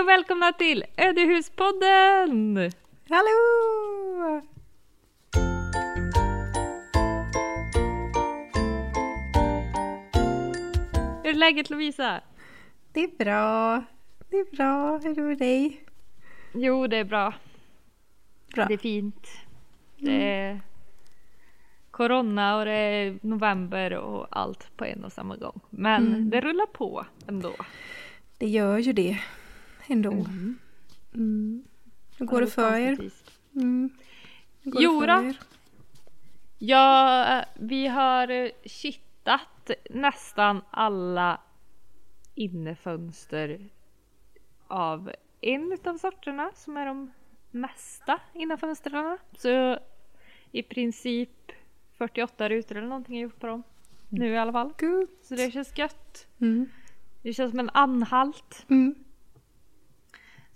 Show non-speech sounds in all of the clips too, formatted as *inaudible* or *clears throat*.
Hej och välkomna till Ödehuspodden! Hallå! Hur är läget Lovisa? Det är bra. Det är bra. Hur är det med dig? Jo, det är bra. Bra. Det är fint. Det är corona och det är november och allt på en och samma gång. Men Mm. det rullar på ändå. Det gör ju det ändå. Mm. Hur går det för er? Precis. Mm. Hur går Jo det då. för er? Ja, vi har eh, kittat nästan alla innefönster av en utav sorterna som är de mesta innanfönstren. Så i princip 48 rutor eller någonting är gjort på dem. Nu i alla fall. Good. Så det känns gött. Mm. Det känns som en anhalt. Mm.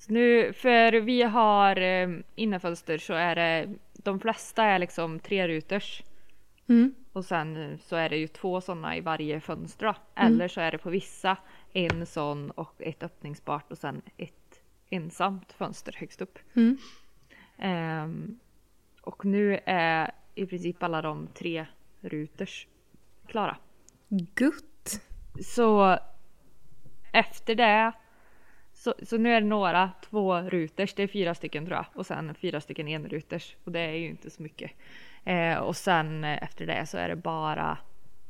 Så nu, för vi har eh, innanfönster så är det, de flesta är liksom treruters. Mm. Och sen eh, så är det ju två sådana i varje fönster då. Eller så är det på vissa en sån och ett öppningsbart och sen ett ensamt fönster högst upp. Mm. Ehm, och nu är i princip alla de tre ruters klara. Gutt. Så efter det så, så nu är det några två ruters, det är fyra stycken tror jag och sen fyra stycken enruters och det är ju inte så mycket. Eh, och sen eh, efter det så är det bara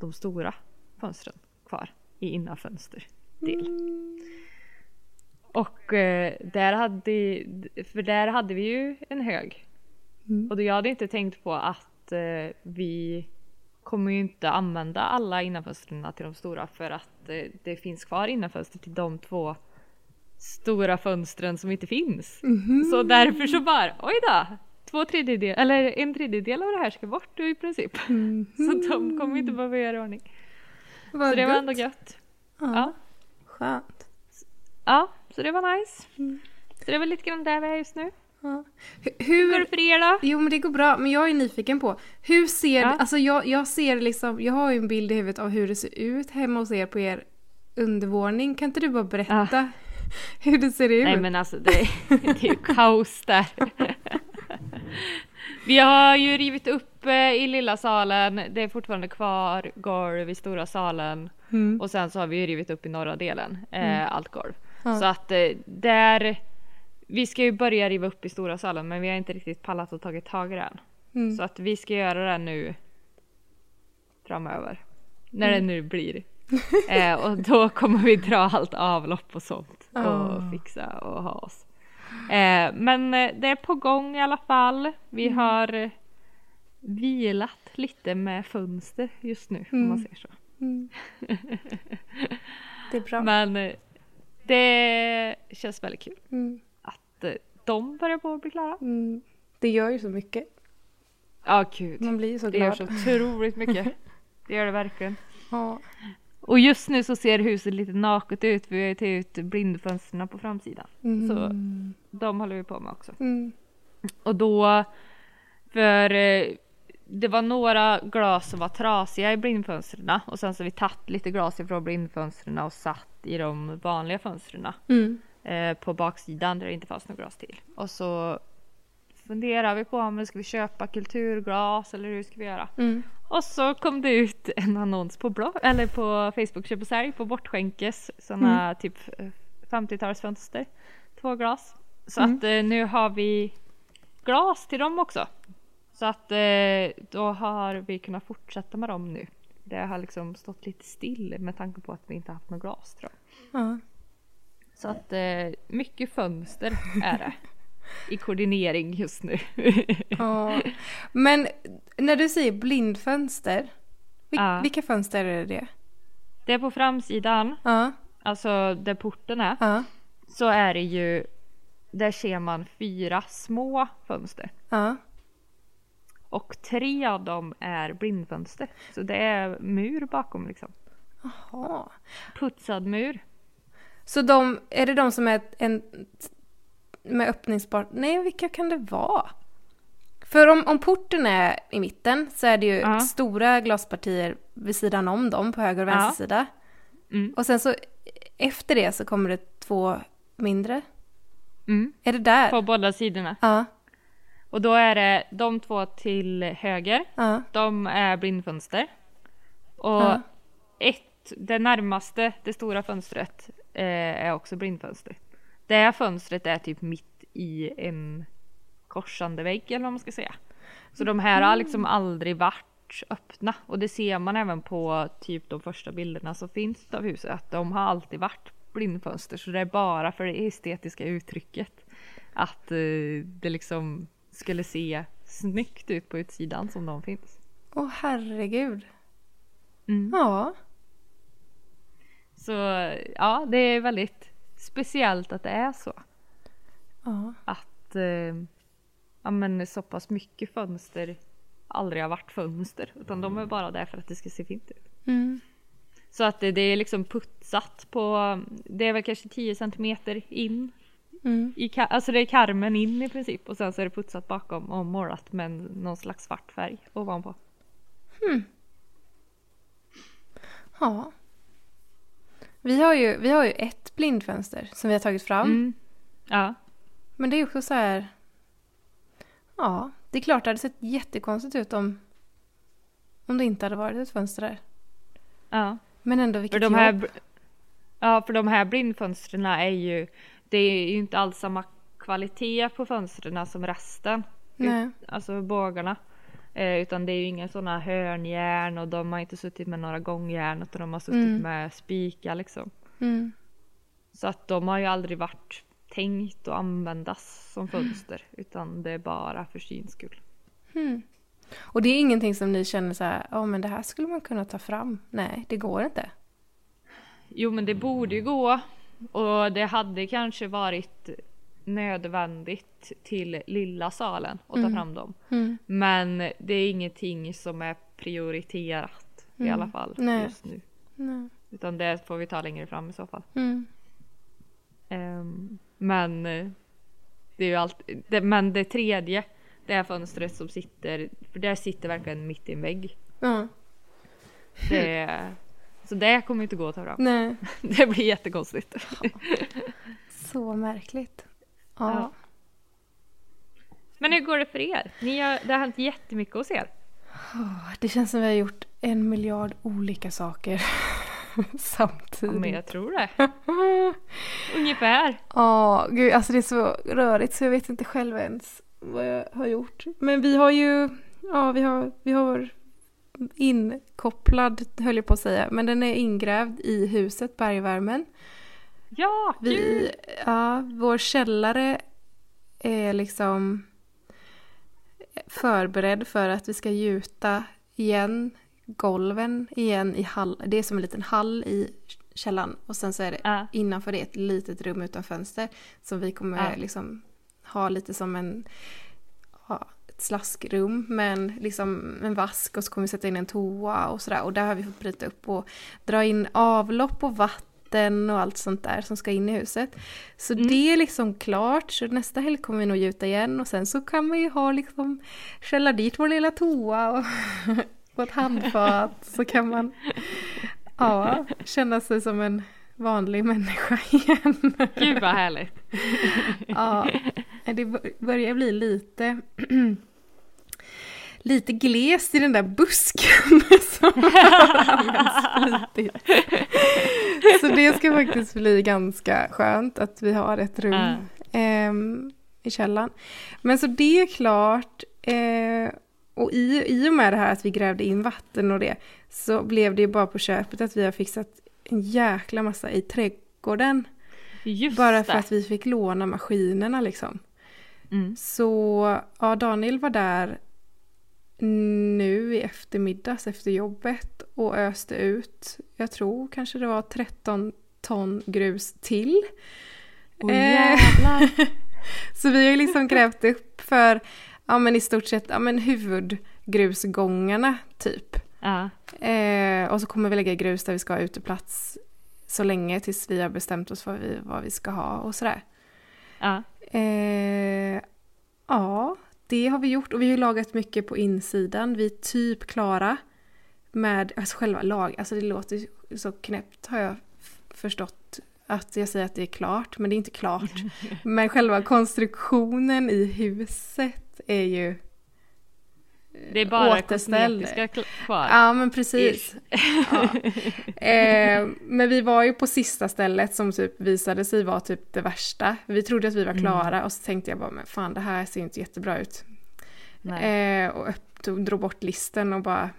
de stora fönstren kvar i innanfönsterdel. Och eh, där hade, för där hade vi ju en hög. Mm. Och då jag hade inte tänkt på att eh, vi kommer ju inte använda alla innanfönstren till de stora för att eh, det finns kvar innanfönster till de två stora fönstren som inte finns. Mhm. Så därför så bara, oj då! Två tredjedel, eller en tredjedel av det här ska bort i princip. Mhm. *laughs* Så de kommer inte behöva göra ordning. Vad Så det var gött. ändå gött. Ja. Ja. Skönt. Ja, så det var nice. Mm. Så det väl lite grann där vi är just nu. Ja. Hur, går det för er då? Jo men det går bra, men jag är nyfiken på hur ser, Ja. alltså jag, jag ser liksom, jag har ju en bild i huvudet av hur det ser ut hemma hos er på er undervåning. Kan inte du bara berätta *laughs* hur det ser ut? Nej men alltså det, *laughs* det är ju kaos där. *laughs* Vi har ju rivit upp eh, i lilla salen, det är fortfarande kvar golv i stora salen Mm. och sen så har vi ju rivit upp i norra delen, eh, allt golv. Ja. Så att eh, där, vi ska ju börja riva upp i stora salen men vi har inte riktigt pallat och tagit tag i det än. Mm. Så att vi ska göra det nu framöver. När det nu blir. eh, och då kommer vi dra allt avlopp och sånt och Ah. fixa och ha oss. Eh, men eh, det är på gång i alla fall. Vi har eh, vilat lite med fönster just nu om man Mm. säger så. Mm. Det är bra. *laughs* Men eh, det känns väldigt kul Mm. att de börjar på att bli klara. Mm. Det gör ju så mycket. Ja gud, Man blir ju så det gör glad. så otroligt mycket. *laughs* Det gör det verkligen. Ja. Och just nu så ser huset lite naket ut. Vi har ju tagit ut blindfönstren på framsidan. Mm. Så de håller vi på med också. Mm. Och då, för eh, det var några glas som var trasiga i blindfönstren och sen så har vi tagit lite glas ifrån blindfönstren och satt i de vanliga fönstren Mm. eh, på baksidan där det inte fanns några glas till. Och så funderar vi på om vi ska vi köpa kulturglas eller hur ska vi göra? Mm. Och så kom det ut en annons på blogg, eller på Facebook köp och sälj på Bortskänkes sådana typ eh, 50-talsfönster. Två glas. Så Mm. att eh, nu har vi glas till dem också. Så att eh, då har vi kunnat fortsätta med dem nu. Det har liksom stått lite still med tanke på att vi inte haft något glas tror jag. Ja. Så att eh, mycket fönster är det. I koordinering just nu. *laughs* Ja. Men när du säger blindfönster, vil- Ja. vilka fönster är det? Det är på framsidan, Ja. alltså där porten är. Ja. så är det ju där ser man fyra små fönster Ja. och tre av dem är blindfönster. Så det är mur bakom liksom. Jaha. Putsad mur. Så de, är det de som är en med öppningsbart? Nej, vilka kan det vara? För om, om porten är i mitten så är det ju Ja. stora glaspartier vid sidan om dem på höger och Ja. vänster sida. Mm. Och sen så efter det så kommer det två mindre. Mm. Är det där? På båda sidorna. Ja, Och då är det de två till höger. ja, De är blindfönster. Och Ja. ett, det närmaste, det stora fönstret, eh, är också blindfönster. Det här fönstret är typ mitt i en korsande vägg eller vad man ska säga. Så de här har liksom aldrig varit öppna och det ser man även på typ de första bilderna som finns av huset att de har alltid varit blindfönster så det är bara för det estetiska uttrycket att eh, det liksom skulle se snyggt ut på utsidan som de finns. Åh herregud. Mm. Ja. Så ja, det är väldigt speciellt att det är så. Ja. Att eh, ja, men så pass mycket fönster aldrig har varit fönster. Utan de är bara där för att det ska se fint ut. Mm. Så att det, det är liksom putsat på, det är väl kanske 10 centimeter in. Mm. I, alltså det är karmen in i princip och sen så är det putsat bakom och målat med någon slags svart färg ovanpå. Ja. Vi har, ju, vi har ju ett blindfönster som vi har tagit fram. Mm. Ja. Men det är också så här... Ja, det är klart det hade sett jättekonstigt ut om, om det inte hade varit ett fönster där. ja. Men ändå För vilket de här, jobb. ja, för de här blindfönstren är ju, det är ju inte alls samma kvalitet på fönstren som resten. Nej. Alltså bågarna. Eh, utan det är ju inga sådana hörnjärn och de har inte suttit med några gångjärn utan de har suttit Mm. med spikar liksom. Mm. Så att de har ju aldrig varit tänkt att användas som fönster utan det är bara för syns skull. Mm. Och det är ingenting som ni känner så här, ja men det här skulle man kunna ta fram. Nej, det går inte. Jo men det borde ju gå och det hade kanske varit nödvändigt till lilla salen att ta Mm. fram dem. Mm. Men det är ingenting som är prioriterat i Mm. alla fall Nej. just nu. Nej. Utan det får vi ta längre fram i så fall. Ehm, men eh, det är ju allt, det, men det tredje, det här fönstret som sitter, för där sitter verkligen mitt i en vägg. Ja. Det, så det kommer inte gå att ta fram. Nej. *laughs* Det blir jättekonstigt. *laughs* Så märkligt. Ja. Ja. Men hur går det för er? Ni har, det har hänt jättemycket hos er. Det känns som vi har gjort en miljard olika saker *laughs* Ja, samtidigt. men jag tror det. *laughs* Ungefär. Ja, gud, alltså det är så rörigt så jag vet inte själv ens vad jag har gjort. Men vi har ju, ja vi har, vi har inkopplad, höll jag på att säga, men den är ingrävd i huset, bergvärmen. Ja, kul! Vi, ja, vår källare är liksom förberedd för att vi ska gjuta igen golven igen i hall. Det är som en liten hall i källaren och sen så är det Ja. innanför det ett litet rum utan fönster som vi kommer Ja. liksom ha lite som en ja, ett slaskrum med en, liksom en vask och så kommer vi sätta in en toa och sådär och där har vi fått bryta upp och dra in avlopp och vatten och allt sånt där som ska in i huset. Så Mm. det är liksom klart så nästa helg kommer vi nog gjuta igen och sen så kan vi ju ha liksom skälla dit vår lilla toa och, *laughs* ett handfat så kan man ja, känna sig som en vanlig människa *laughs* igen. Gud vad härligt. Ja, det bör- börjar bli lite *clears throat* lite glest i den där busken *laughs* som har. Så det ska faktiskt bli ganska skönt att vi har ett rum Ja. ehm, i källaren. Men så det är klart. Eh, och i, i och med det här att vi grävde in vatten och det så blev det ju bara på köpet att vi har fixat en jäkla massa i trädgården. Just Bara för det. att vi fick låna maskinerna liksom. Mm. Så ja, Daniel var där nu i eftermiddags efter jobbet och öste ut, jag tror kanske det var 13 ton grus till. Eh, jävlar. *laughs* Så vi har ju liksom grävt upp för ja, men i stort sett ja, men huvudgrusgångarna typ. Ja. Eh, och så kommer vi lägga grus där vi ska ha uteplats så länge tills vi har bestämt oss för vad vi, vad vi ska ha och sådär. Ja. Eh, ja, det har vi gjort och vi har lagat mycket på insidan. Vi är typ klara med alltså själva lag. Alltså det låter så knäppt har jag förstått att jag säger att det är klart, men det är inte klart. *laughs* men själva konstruktionen i huset är ju Det är bara återställd. kosmetiska kvar. Ja men precis. Ja. Eh, men vi var ju på sista stället som typ visade sig vara typ det värsta. Vi trodde att vi var klara och så tänkte jag bara men fan det här ser inte jättebra ut. Eh, och tog- drog bort listen och bara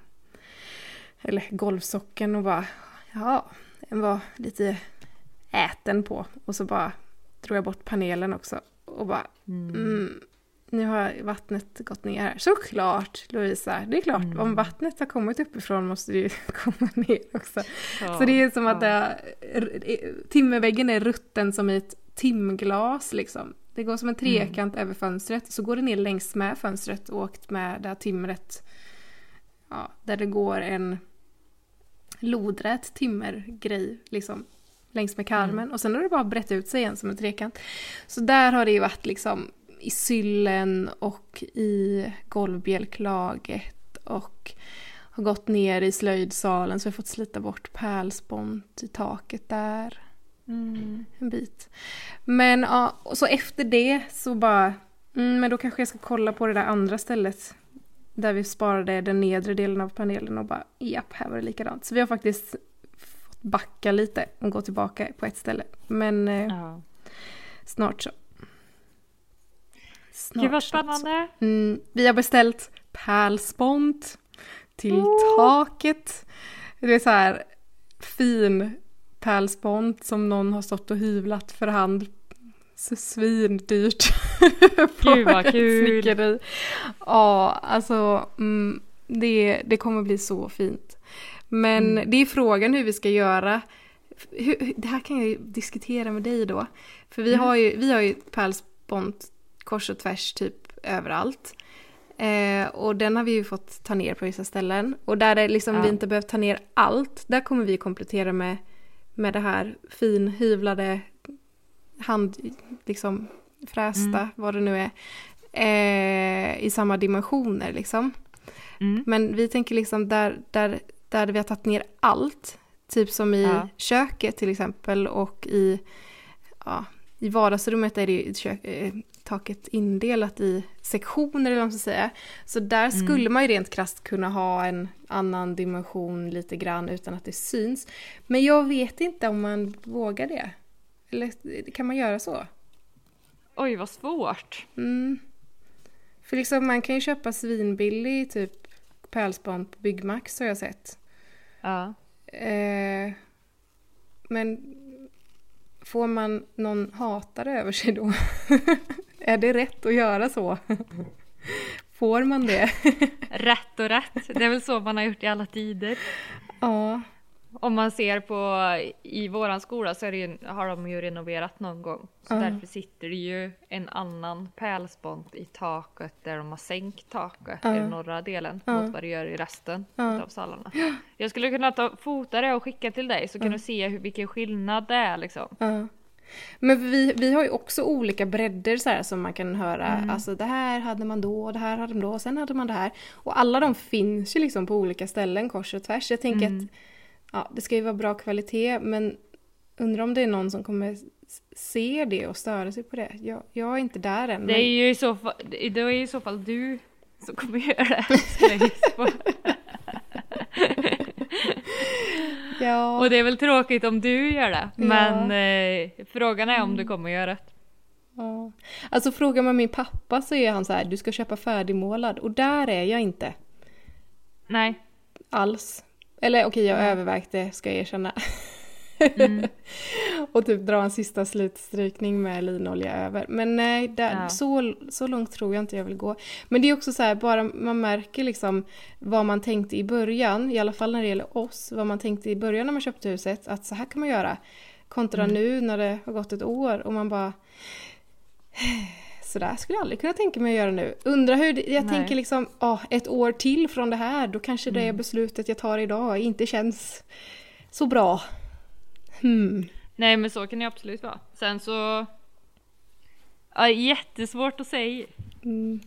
eller golvsocken och bara ja, den var lite äten på och så bara drog jag bort panelen också och bara mm, nu har vattnet gått ner här. Såklart Lovisa, det är klart Mm. om vattnet har kommit uppifrån måste det ju *laughs* komma ner också. Ja, Så det är som att ja. det, r- timmerväggen är rutten som i ett timglas liksom. Det går som en trekant över fönstret så går det ner längs med fönstret och åkt med det här timret. Ja, där det går en lodrät timmergrej liksom längs med karmen och sen har det bara brett ut sig igen som en trekant. Så där har det ju varit liksom i syllen och i golvbjälklaget och har gått ner i slöjdsalen så jag har fått slita bort pärlspont i taket där Mm. en bit. Men ja, och så efter det så bara, mm, men då kanske jag ska kolla på det där andra stället. Där vi sparade den nedre delen av panelen och bara, japp, här var det likadant. Så vi har faktiskt fått backa lite och gå tillbaka på ett ställe. Men eh, Ja. snart så. Snart Gud vad spännande! Mm, vi har beställt pärlspont till Oh. taket. Det är så här fin pärlspont som någon har stått och hyvlat för hand. Så svindyrt. *laughs* Gud, vad kul. snickeri. Ja, alltså mm, det, det kommer bli så fint. Men Mm. det är frågan hur vi ska göra. Hur- det här kan jag ju diskutera med dig då. För vi Mm. har ju, vi har ju pärlspont kors och tvärs typ överallt. Eh, och den har vi ju fått ta ner på vissa ställen. Och där det liksom Ja. vi inte behövt ta ner allt, där kommer vi komplettera med, med det här finhyvlade, hand, liksom frästa, Mm. vad det nu är. Eh, I samma dimensioner liksom. Mm. Men vi tänker liksom där, där, där vi har tagit ner allt. Typ som i Ja. köket till exempel och i, ja, i vardagsrummet är det ju taket indelat i sektioner eller vad man ska säga. Så där skulle man ju rent krasst kunna ha en annan dimension lite grann utan att det syns. Men jag vet inte om man vågar det. Eller kan man göra så? Oj vad svårt! Mm. För liksom man kan ju köpa svinbillig typ pärlspont på Byggmax har jag sett. Ja. Eh, men får man någon hatare över sig då? *laughs* är det rätt att göra så? *laughs* får man det? *laughs* Rätt och rätt, det är väl så man har gjort i alla tider. ja. Om man ser på i våran skola så ju, har de ju renoverat någon gång. Så Ja. därför sitter det ju en annan pärlspont i taket där de har sänkt taket Ja. i den norra delen Ja. mot vad det gör i resten av salarna. Jag skulle kunna ta fota det och skicka till dig så kan du se hur, vilken skillnad det är liksom. Men vi, vi har ju också olika bredder så här som man kan höra. Mm. Alltså det här hade man då, det här hade man då, sen hade man det här. Och alla de finns ju liksom på olika ställen kors och tvärs. Jag tänker Mm. att ja, det ska ju vara bra kvalitet men undrar om det är någon som kommer se det och störa sig på det. Jag, jag är inte där än. Det är ju i så fall, det är i så fall du som kommer *laughs* göra det. skulle jag gissa på. Ja, Och det är väl tråkigt om du gör det. Ja. Men eh, frågan är om du kommer göra det. ja. Alltså frågar man min pappa så är han så här, du ska köpa färdigmålad. Och där är jag inte Nej. alls. Eller okej, jag övervägt det ska jag erkänna. *laughs* Mm. *laughs* och typ dra en sista slutstrykning med linolja över. Men nej, där, Ja. så, så långt tror jag inte jag vill gå. Men det är också så här, bara man märker liksom vad man tänkte i början, i alla fall när det gäller oss, vad man tänkte i början när man köpte huset, att så här kan man göra. Kontra Mm. nu när det har gått ett år och man bara *sighs* så där skulle jag aldrig kunna tänka mig att göra nu. Undrar hur, det, jag Nej. tänker liksom, ah, ett år till från det här, då kanske det Mm. beslutet jag tar idag inte känns så bra. Hmm. Nej men så kan det absolut vara. Sen så... Ja, jättesvårt att säga. Mm.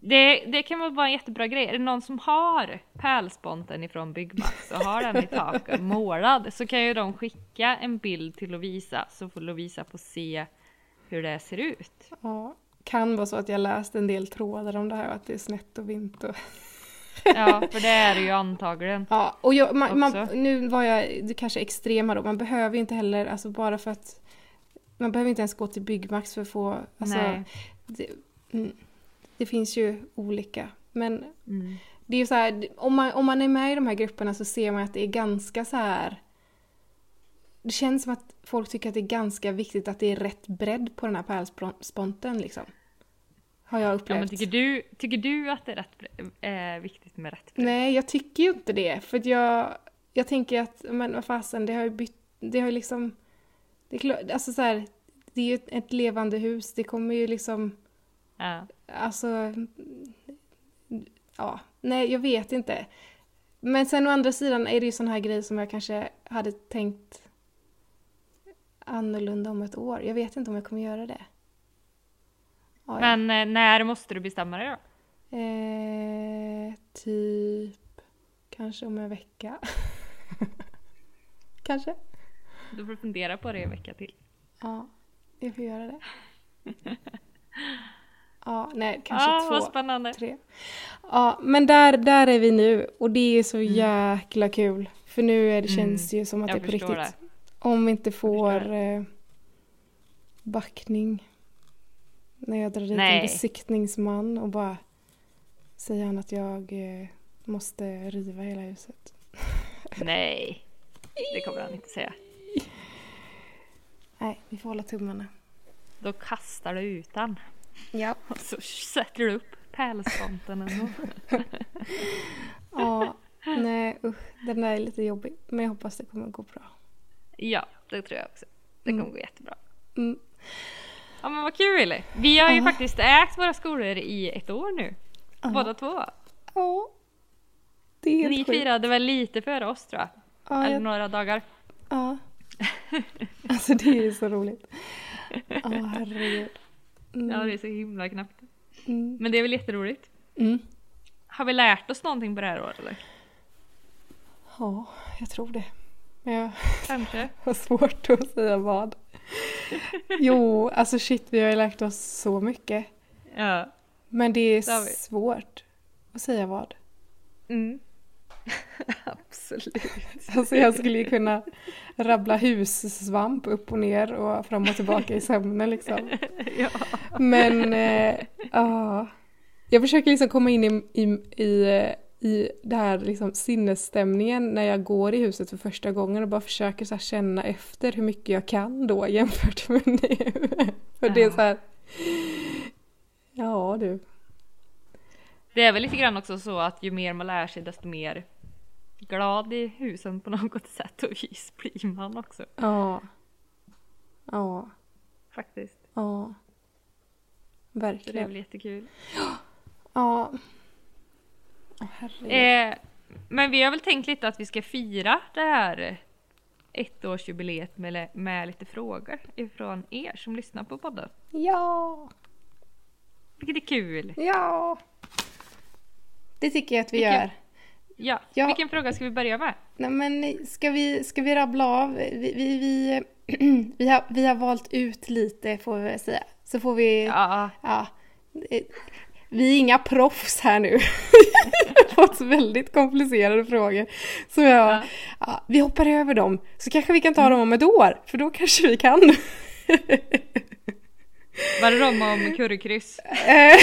Det, det kan väl vara en jättebra grej. Är det någon som har pärlsponten ifrån Byggmax och har den i taket *laughs* målad så kan ju de skicka en bild till Lovisa så får Lovisa få se hur det ser ut. Ja, kan vara så att jag läst en del trådar om det här och att det är snett och vint och... Ja, för det är det ju antagligen. Ja, och jag, man, man, nu var jag kanske extrema då, man behöver ju inte heller, alltså bara för att man behöver inte ens gå till Byggmax för att få, alltså, Nej. det, mm, det finns ju olika. Men Mm. det är ju så här, om man, om man är med i de här grupperna så ser man att det är ganska så här. Det känns som att folk tycker att det är ganska viktigt att det är rätt bredd på den här pärlsponten liksom. Har jag Ja, upplevt. men tycker, du, tycker du att det är rätt, eh, viktigt med rätt bredd? Nej, jag tycker ju inte det. För att jag, jag tänker att, men vad fasen, det har ju bytt, det har ju liksom, det är klart, alltså så här, det är ju ett, ett levande hus, det kommer ju liksom, Ja. alltså, ja, nej, jag vet inte. Men sen å andra sidan är det ju sån här grej som jag kanske hade tänkt annorlunda om ett år. Jag vet inte om jag kommer göra det. Ja, ja. Men eh, när måste du bestämma dig då? Eh, typ kanske om en vecka. *laughs* kanske. Du får fundera på det en vecka till. Ja, jag får göra det. *laughs* Ja, nej, kanske Ja, två, vad spännande. tre. Ja, men där, där är vi nu och det är så jäkla kul. För nu är det, Mm. känns det ju som att Jag det är på riktigt. Om vi inte får eh, backning. När jag drar dit Nej. en besiktningsman och bara säger han att jag eh, måste riva hela huset. *laughs* Nej, det kommer han inte säga. Nej, vi får hålla tummarna. Då kastar du ut den. Ja. *laughs* Och så sätter du upp pärlsponten ändå. *laughs* Ja, nej usch, den där är lite jobbig. Men jag hoppas det kommer gå bra. Ja, det tror jag också. Det kommer gå jättebra. Mm. Ja men vad kul! Vi har ju Ja. faktiskt ägt våra skolor i ett år nu. Ja. Båda två. Ja. Det är Ni sjukt. firade väl lite före oss tror jag. Ja, Eller jag, några dagar. ja. *laughs* Alltså det är ju så roligt. Ja, herregud. Mm. Ja det är så himla knappt. Mm. Men det är väl jätteroligt. Mm. Har vi lärt oss någonting på det här året eller? Ja, jag tror det. Men jag Kanske? *laughs* har svårt att säga vad. Jo, alltså shit, vi har ju lärt oss så mycket. Ja. Men det är Det svårt att säga vad. Mm. *laughs* Absolut. Alltså jag skulle ju kunna rabbla hussvamp upp och ner och fram och tillbaka i sömnen liksom. *laughs* ja. Men, eh, ja. Jag försöker liksom komma in i, i, i, eh, i det här liksom sinnesstämningen när jag går i huset för första gången och bara försöker så känna efter hur mycket jag kan då *laughs* jämfört med nu. För det är Ja. så här, ja du. Det är väl lite grann också så att ju mer man lär sig desto mer glad i husen på något sätt och vis blir man också. Ja. Ja. Faktiskt. Ja. Så det är Verkligen. väl jättekul. Ja. Eh, men vi har väl tänkt lite att vi ska fira det här ettårsjubileet med, med lite frågor ifrån er som lyssnar på podden. Ja. Vilket är kul! Ja. Det tycker jag att vi Vilken- gör. Ja, Ja. vilken fråga ska vi börja med? Nej, men ska vi, ska vi rabbla av? Vi, vi, vi, *clears throat* vi, har, vi har valt ut lite får vi väl säga. Så får vi... Ja, Ja, eh, vi är inga proffs här nu. *laughs* Fått väldigt komplicerade frågor. Så jag, Ja. ja, vi hoppar över dem. Så kanske vi kan ta dem om ett år, för då kanske vi kan. *laughs* var det de om currykryss? Eh.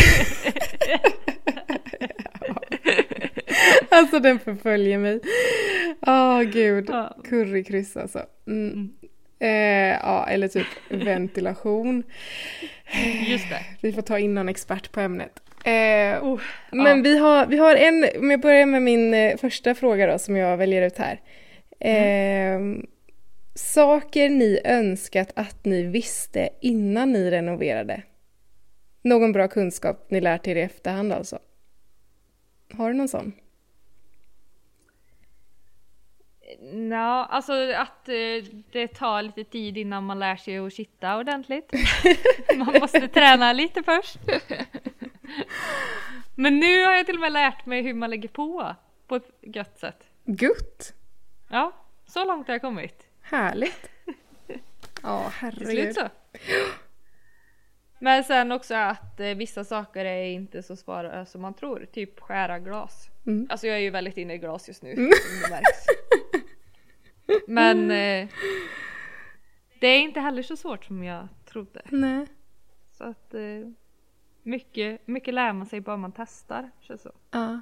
*laughs* alltså den förföljer mig. Åh gud, Ja. currykryss alltså. Mm. Eh, ja, eller typ ventilation. Just det. Vi får ta in någon expert på ämnet. Eh, Oh, men ja. vi, har, vi har en, om jag börjar med min eh, första fråga då som jag väljer ut här. Eh, Saker ni önskat att ni visste innan ni renoverade? Någon bra kunskap ni lärt er i efterhand alltså? Har du någon sån? Ja, alltså att eh, det tar lite tid innan man lär sig att sitta ordentligt. *laughs* man måste träna lite först. *laughs* Men nu har jag till och med lärt mig hur man lägger på på ett gött sätt. Gutt! Ja, så långt har jag kommit. Härligt! *laughs* Ja, Till slut herregud. så. Men sen också att eh, vissa saker är inte så svåra som man tror. Typ skära glas. Mm. Alltså jag är ju väldigt inne i glas just nu. Märks. *laughs* Men eh, det är inte heller så svårt som jag trodde. Nej. Så att eh, mycket, mycket lär man sig bara man testar. Känns så. Ja.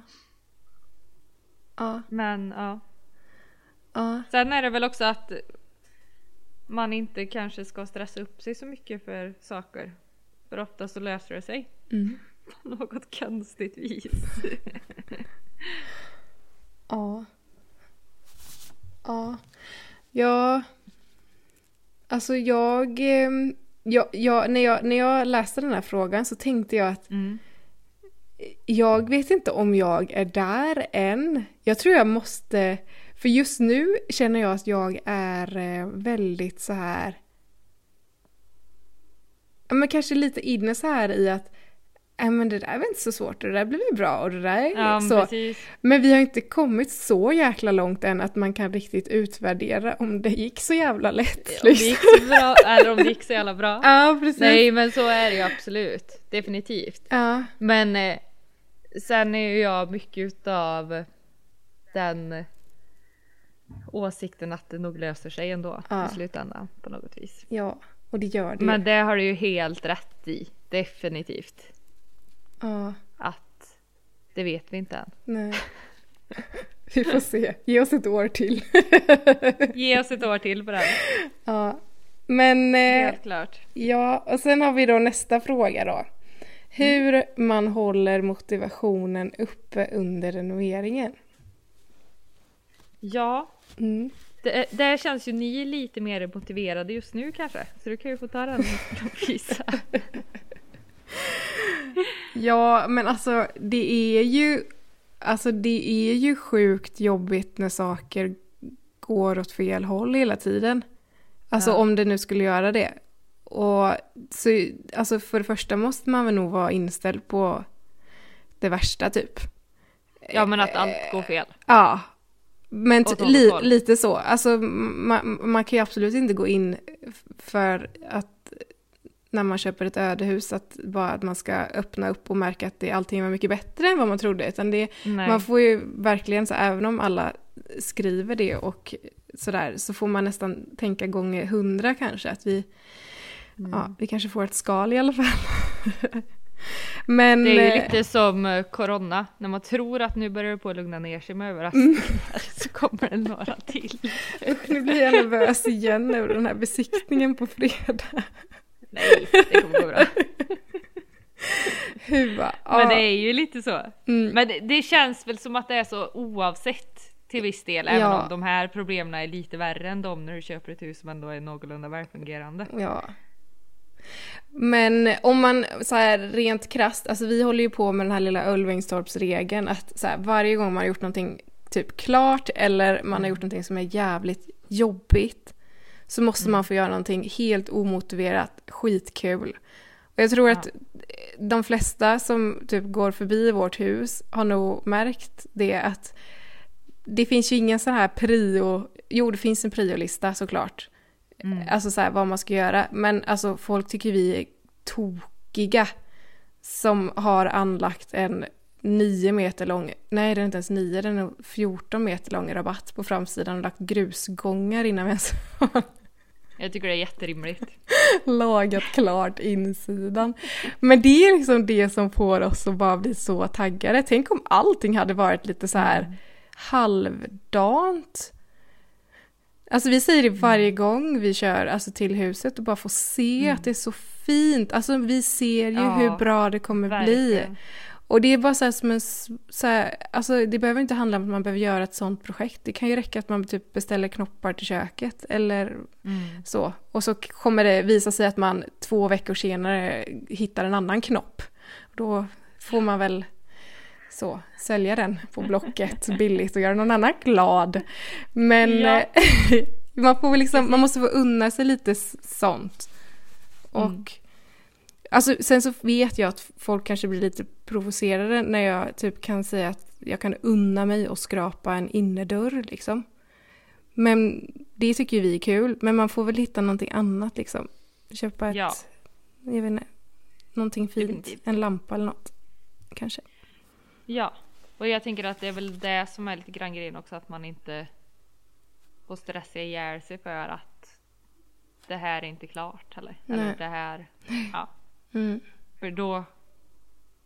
Ja, Men ja. ja. Sen är det väl också att man inte kanske ska stressa upp sig så mycket för saker. För ofta så löser det sig Mm. *laughs* på något konstigt vis. *laughs* Ja. Ja. Ja. Alltså jag, ehm, jag, jag, när jag... När jag läste den här frågan så tänkte jag att Mm. jag vet inte om jag är där än. Jag tror jag måste... För just nu känner jag att jag är eh, väldigt så här... Men kanske lite inne så här i att Nej men det där är väl inte så svårt och det där blir väl bra och det där är Ja, så. precis. Men vi har inte kommit så jäkla långt än att man kan riktigt utvärdera om det gick så jävla lätt. Om det gick så bra, eller om det gick så jävla bra. *laughs* Ja, precis. Nej men så är det ju absolut. Definitivt. Ja, Men eh, sen är ju jag mycket utav den åsikten att det nog löser sig ändå Ja. i slutändan på något vis. ja, och det gör det. Men det har du ju helt rätt i. Definitivt. Ja, Att det vet vi inte än. nej. Vi får se. Ge oss ett år till. Ge oss ett år till på den. ja. Men eh, Helt klart. ja, och sen har vi då nästa fråga då. Hur man håller motivationen uppe under renoveringen. Ja, Mm. det, det känns ju ni lite mer motiverade just nu kanske. Så du kan ju få ta den och visa. Ja, men alltså det är ju Alltså det är ju sjukt jobbigt när saker går åt fel håll hela tiden. Alltså Ja. om det nu skulle göra det. Och så, alltså för det första måste man väl nog vara inställd på det värsta typ. Ja men att allt går fel. Ja. Men li, lite så. Alltså man, man kan ju absolut inte gå in för att när man köper ett ödehus att bara att man ska öppna upp och märka att det, allting var mycket bättre än vad man trodde. Utan det, Nej. man får ju verkligen, så även om alla skriver det och sådär, så får man nästan tänka gånger hundra kanske. Att vi, Mm. ja, vi kanske får ett skal i alla fall. *laughs* Men... Det är ju eh, lite som eh, corona, när man tror att nu börjar det på att lugna ner sig med överraskningar *laughs* så kommer det några till. *laughs* Usch, nu blir jag nervös igen över den här besiktningen på fredag. Nej, det kommer gå bra. *laughs* Hur va? Men det Ja, är ju lite så. mm, Men det, det känns väl som att det är så oavsett till viss del, även Ja. om de här problemen är lite värre än de när du köper ett hus som ändå är någorlunda välfungerande. ja. Men om man så här rent krasst, alltså vi håller ju på med den här lilla Ulvingstorpsregeln att så här, varje gång man har gjort någonting typ klart eller man har gjort någonting som är jävligt jobbigt så måste man få göra någonting helt omotiverat skitkul. Och jag tror Ja. att de flesta som typ går förbi vårt hus har nog märkt det att det finns ju ingen sån här prio, jo det finns en priolista såklart. Mm. Alltså så här, vad man ska göra. Men alltså folk tycker vi är tokiga som har anlagt en 9 meter lång, nej den är inte ens 9, den är 14 meter lång rabatt på framsidan och lagt grusgångar innan vi ens *laughs* Jag tycker det är jätterimligt. *laughs* lagat klart insidan. Men det är liksom det som får oss att bara bli så taggade. Tänk om allting hade varit lite så här halvdant. Alltså vi säger det varje gång vi kör alltså, till huset och bara får se att det är så fint. Alltså vi ser ju Ja, hur bra det kommer bli. Och det är bara så här som en, så här, alltså det behöver inte handla om att man behöver göra ett sånt projekt. Det kan ju räcka att man typ beställer knoppar till köket eller Mm. så. Och så kommer det visa sig att man två veckor senare hittar en annan knopp. Då får man väl så sälja den på Blocket *laughs* billigt och göra någon annan glad. Men Ja. eh, *laughs* man får liksom, man måste få unna sig lite sånt. Och Mm. alltså sen så vet jag att folk kanske blir lite provocerade när jag typ kan säga att jag kan unna mig och skrapa en innerdörr liksom. Men det tycker ju vi är kul, men man får väl hitta någonting annat liksom. Köpa ett, Ja. jag vet inte, någonting fint, en lampa eller något. Kanske. Ja, och jag tänker att det är väl det som är lite grann grejen också att man inte får stressa ihjäl sig för att det här är inte klart eller, eller det här, ja, Mm, för då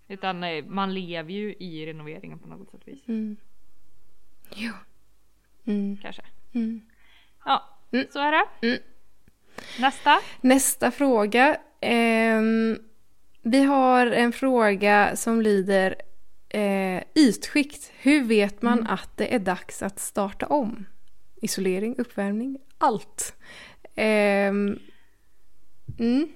utan eh, man lever ju i renoveringen på något sätt vis mm. Ja. Mm, kanske. mm. Ja, Mm. så är det. Mm. Nästa. Nästa fråga. Ehm, vi har en fråga som lyder eh, ytskikt. Hur vet man Mm. att det är dags att starta om? Isolering, uppvärmning, allt. Mm.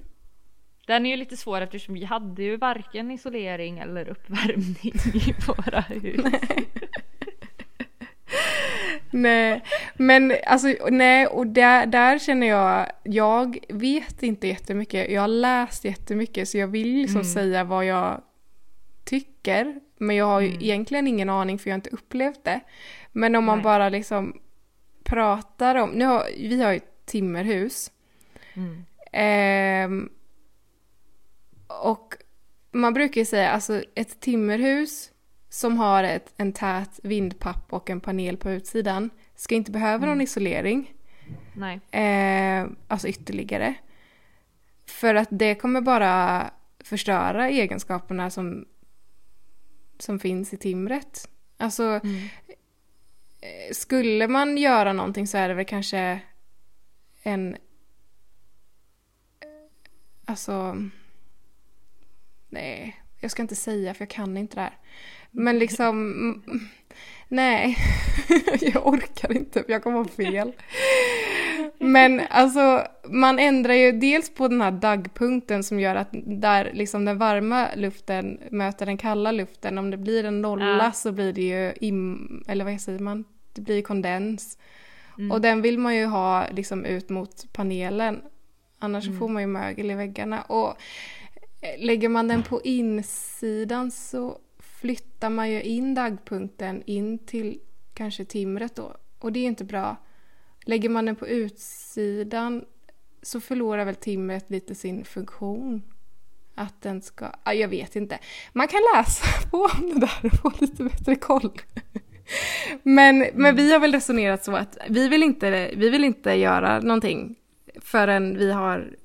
Den är ju lite svår eftersom vi hade ju varken isolering eller uppvärmning i *laughs* våra hus. *laughs* Nej, men alltså nej, och där, där känner jag, jag vet inte jättemycket. Jag har läst jättemycket så jag vill liksom Mm. säga vad jag tycker. Men jag har ju Mm. egentligen ingen aning för jag har inte upplevt det. Men om man Nej. bara liksom pratar om, nu har, vi har ju timmerhus. Mm. Ehm, och man brukar ju säga alltså ett timmerhus som har ett, en tät vindpapp och en panel på utsidan ska inte behöva någon isolering, Nej. eh, alltså ytterligare. För att det kommer bara förstöra egenskaperna som, som finns i timret. Alltså, Mm. eh, skulle man göra någonting så är det väl kanske en... Alltså... Nej, jag ska inte säga för jag kan inte det här. Men liksom... Nej, *laughs* jag orkar inte för jag kommer ha fel. Men alltså, man ändrar ju dels på den här dagpunkten som gör att där liksom den varma luften möter den kalla luften. Om det blir en nolla Ja. så blir det ju im, eller vad säger man? Det blir kondens. Mm. Och den vill man ju ha liksom ut mot panelen. Annars Mm. får man ju mögel i väggarna. Och lägger man den på insidan så flyttar man ju in daggpunkten in till kanske timret då. Och det är inte bra. Lägger man den på utsidan så förlorar väl timret lite sin funktion. Att den ska... Ja, jag vet inte. Man kan läsa *laughs* på om det där och få lite bättre koll. Men, men vi har väl resonerat så att vi vill, inte, vi vill inte göra någonting förrän vi har...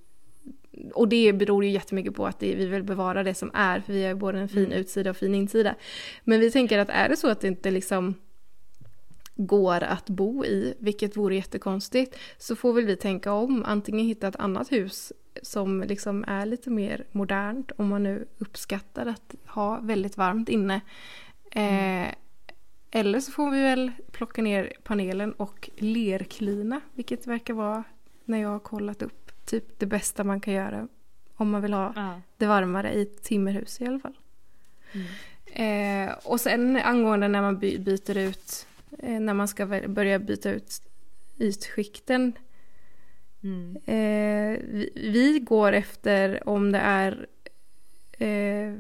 Och det beror ju jättemycket på att det, vi vill bevara det som är, för vi har ju både en fin Mm. utsida och fin insida. Men vi tänker att är det så att det inte liksom går att bo i, vilket vore jättekonstigt, så får väl vi tänka om. Antingen hitta ett annat hus som liksom är lite mer modernt, om man nu uppskattar att ha väldigt varmt inne. Eh, eller så får vi väl plocka ner panelen och lerklina, vilket verkar vara, när jag har kollat upp, typ det bästa man kan göra om man vill ha Ja. det varmare i ett timmerhus i alla fall. Mm. Eh, och sen angående när man by- byter ut, eh, när man ska börja byta ut ytskikten. Mm. Eh, vi, vi går efter om det är eh,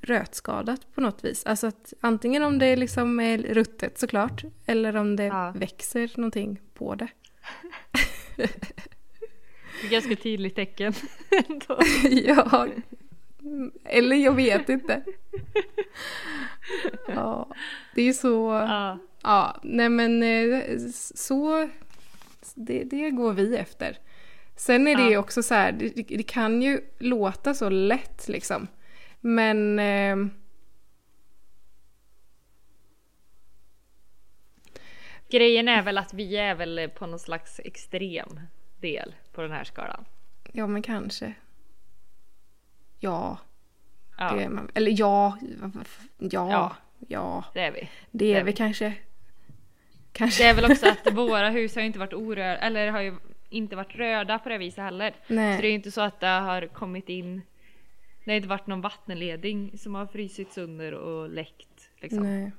rötskadat på något vis. Alltså att antingen om det liksom är ruttet såklart, eller om det Ja. växer någonting på det. *laughs* Ganska tydligt tecken. *laughs* ja, eller jag vet inte. ja, det är så... ja. Ja, nej men eh, så... Det, det går vi efter. Sen är det Ja. också så här, det, det kan ju låta så lätt liksom. Men... Eh, Grejen är väl att vi är väl på någon slags extrem del på den här skalan. ja, men kanske. Ja, Ja, det är man. Eller ja, ja, ja, Ja. det är vi. det det är är vi vi. kanske. Kanske. Det är väl också att *laughs* våra hus har inte varit orörda, eller har ju inte varit röda på det viset heller. Så det är Nej. ju inte så att det har kommit in, det har inte varit någon vattenledning som har frusit sönder och läckt. Liksom. Nej.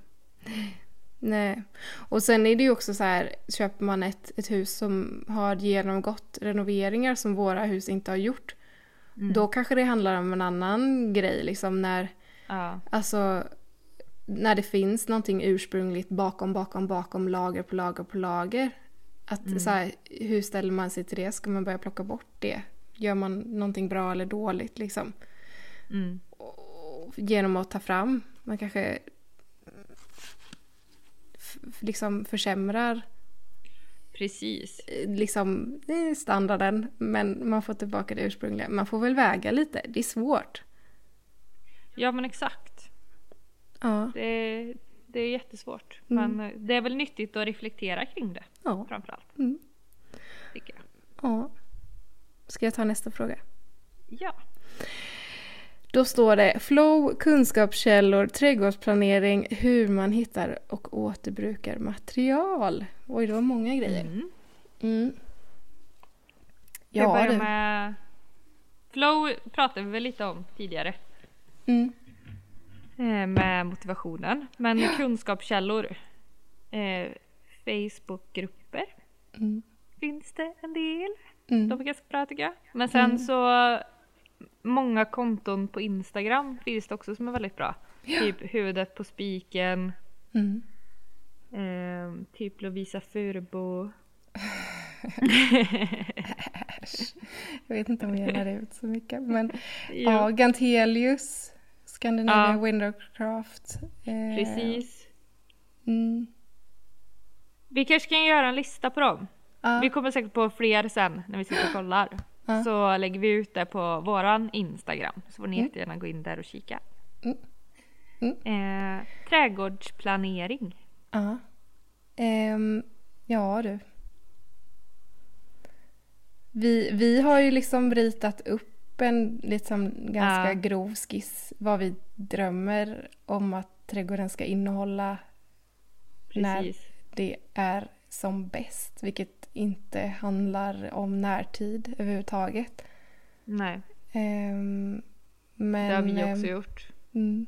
Nej. Och sen är det ju också så här, köper man ett, ett hus som har genomgått renoveringar som våra hus inte har gjort. Då kanske det handlar om en annan grej liksom när, Ja. alltså när det finns någonting ursprungligt bakom, bakom, bakom, lager på lager på lager. Att så här, hur ställer man sig till det? Ska man börja plocka bort det? Gör man någonting bra eller dåligt liksom? Mm. Och genom att ta fram, man kanske liksom försämrar Precis. eh, liksom standarden men man får tillbaka det ursprungliga. Man får väl väga lite, det är svårt. Ja men exakt. Ja, Det det är jättesvårt. Mm. Men eh, det är väl nyttigt att reflektera kring det ja, framförallt. Mm. Tycker jag. ja. Ska jag ta nästa fråga? Ja. Då står det flow, kunskapskällor, trädgårdsplanering, hur man hittar och återbrukar material. Oj, det var många grejer. Mm. Mm. Jag Ja, börjar du. med Flow pratade vi väl lite om tidigare. Mm. eh, Med motivationen. Men *gasps* kunskapskällor. Eh, Facebookgrupper Mm. finns det en del. Mm. De är ganska bra tycker jag. Men sen så många konton på Instagram finns det också som är väldigt bra. Typ huvudet på spiken. Mm. Eh, typ Lovisa Furbo. *laughs* Jag vet inte om jag lär ut så mycket. Men *laughs* Jo, ja, Gantelius, Scandinavian Ja. Windowcraft. Eh, precis. Mm. Vi kanske kan göra en lista på dem. Ja, Vi kommer säkert på fler sen när vi sitter och kollar. Ja. Så lägger vi ut det på våran Instagram. Så får ni jättegärna gå in där och kika. Mm. Mm. Eh, trädgårdsplanering. ja. Ehm, ja du. Vi, vi har ju liksom ritat upp en liksom ganska Ja. grov skiss vad vi drömmer om att trädgården ska innehålla när Precis. det är som bäst, vilket inte handlar om närtid överhuvudtaget. Nej, Ehm, men, det har vi ehm, också gjort. Mm,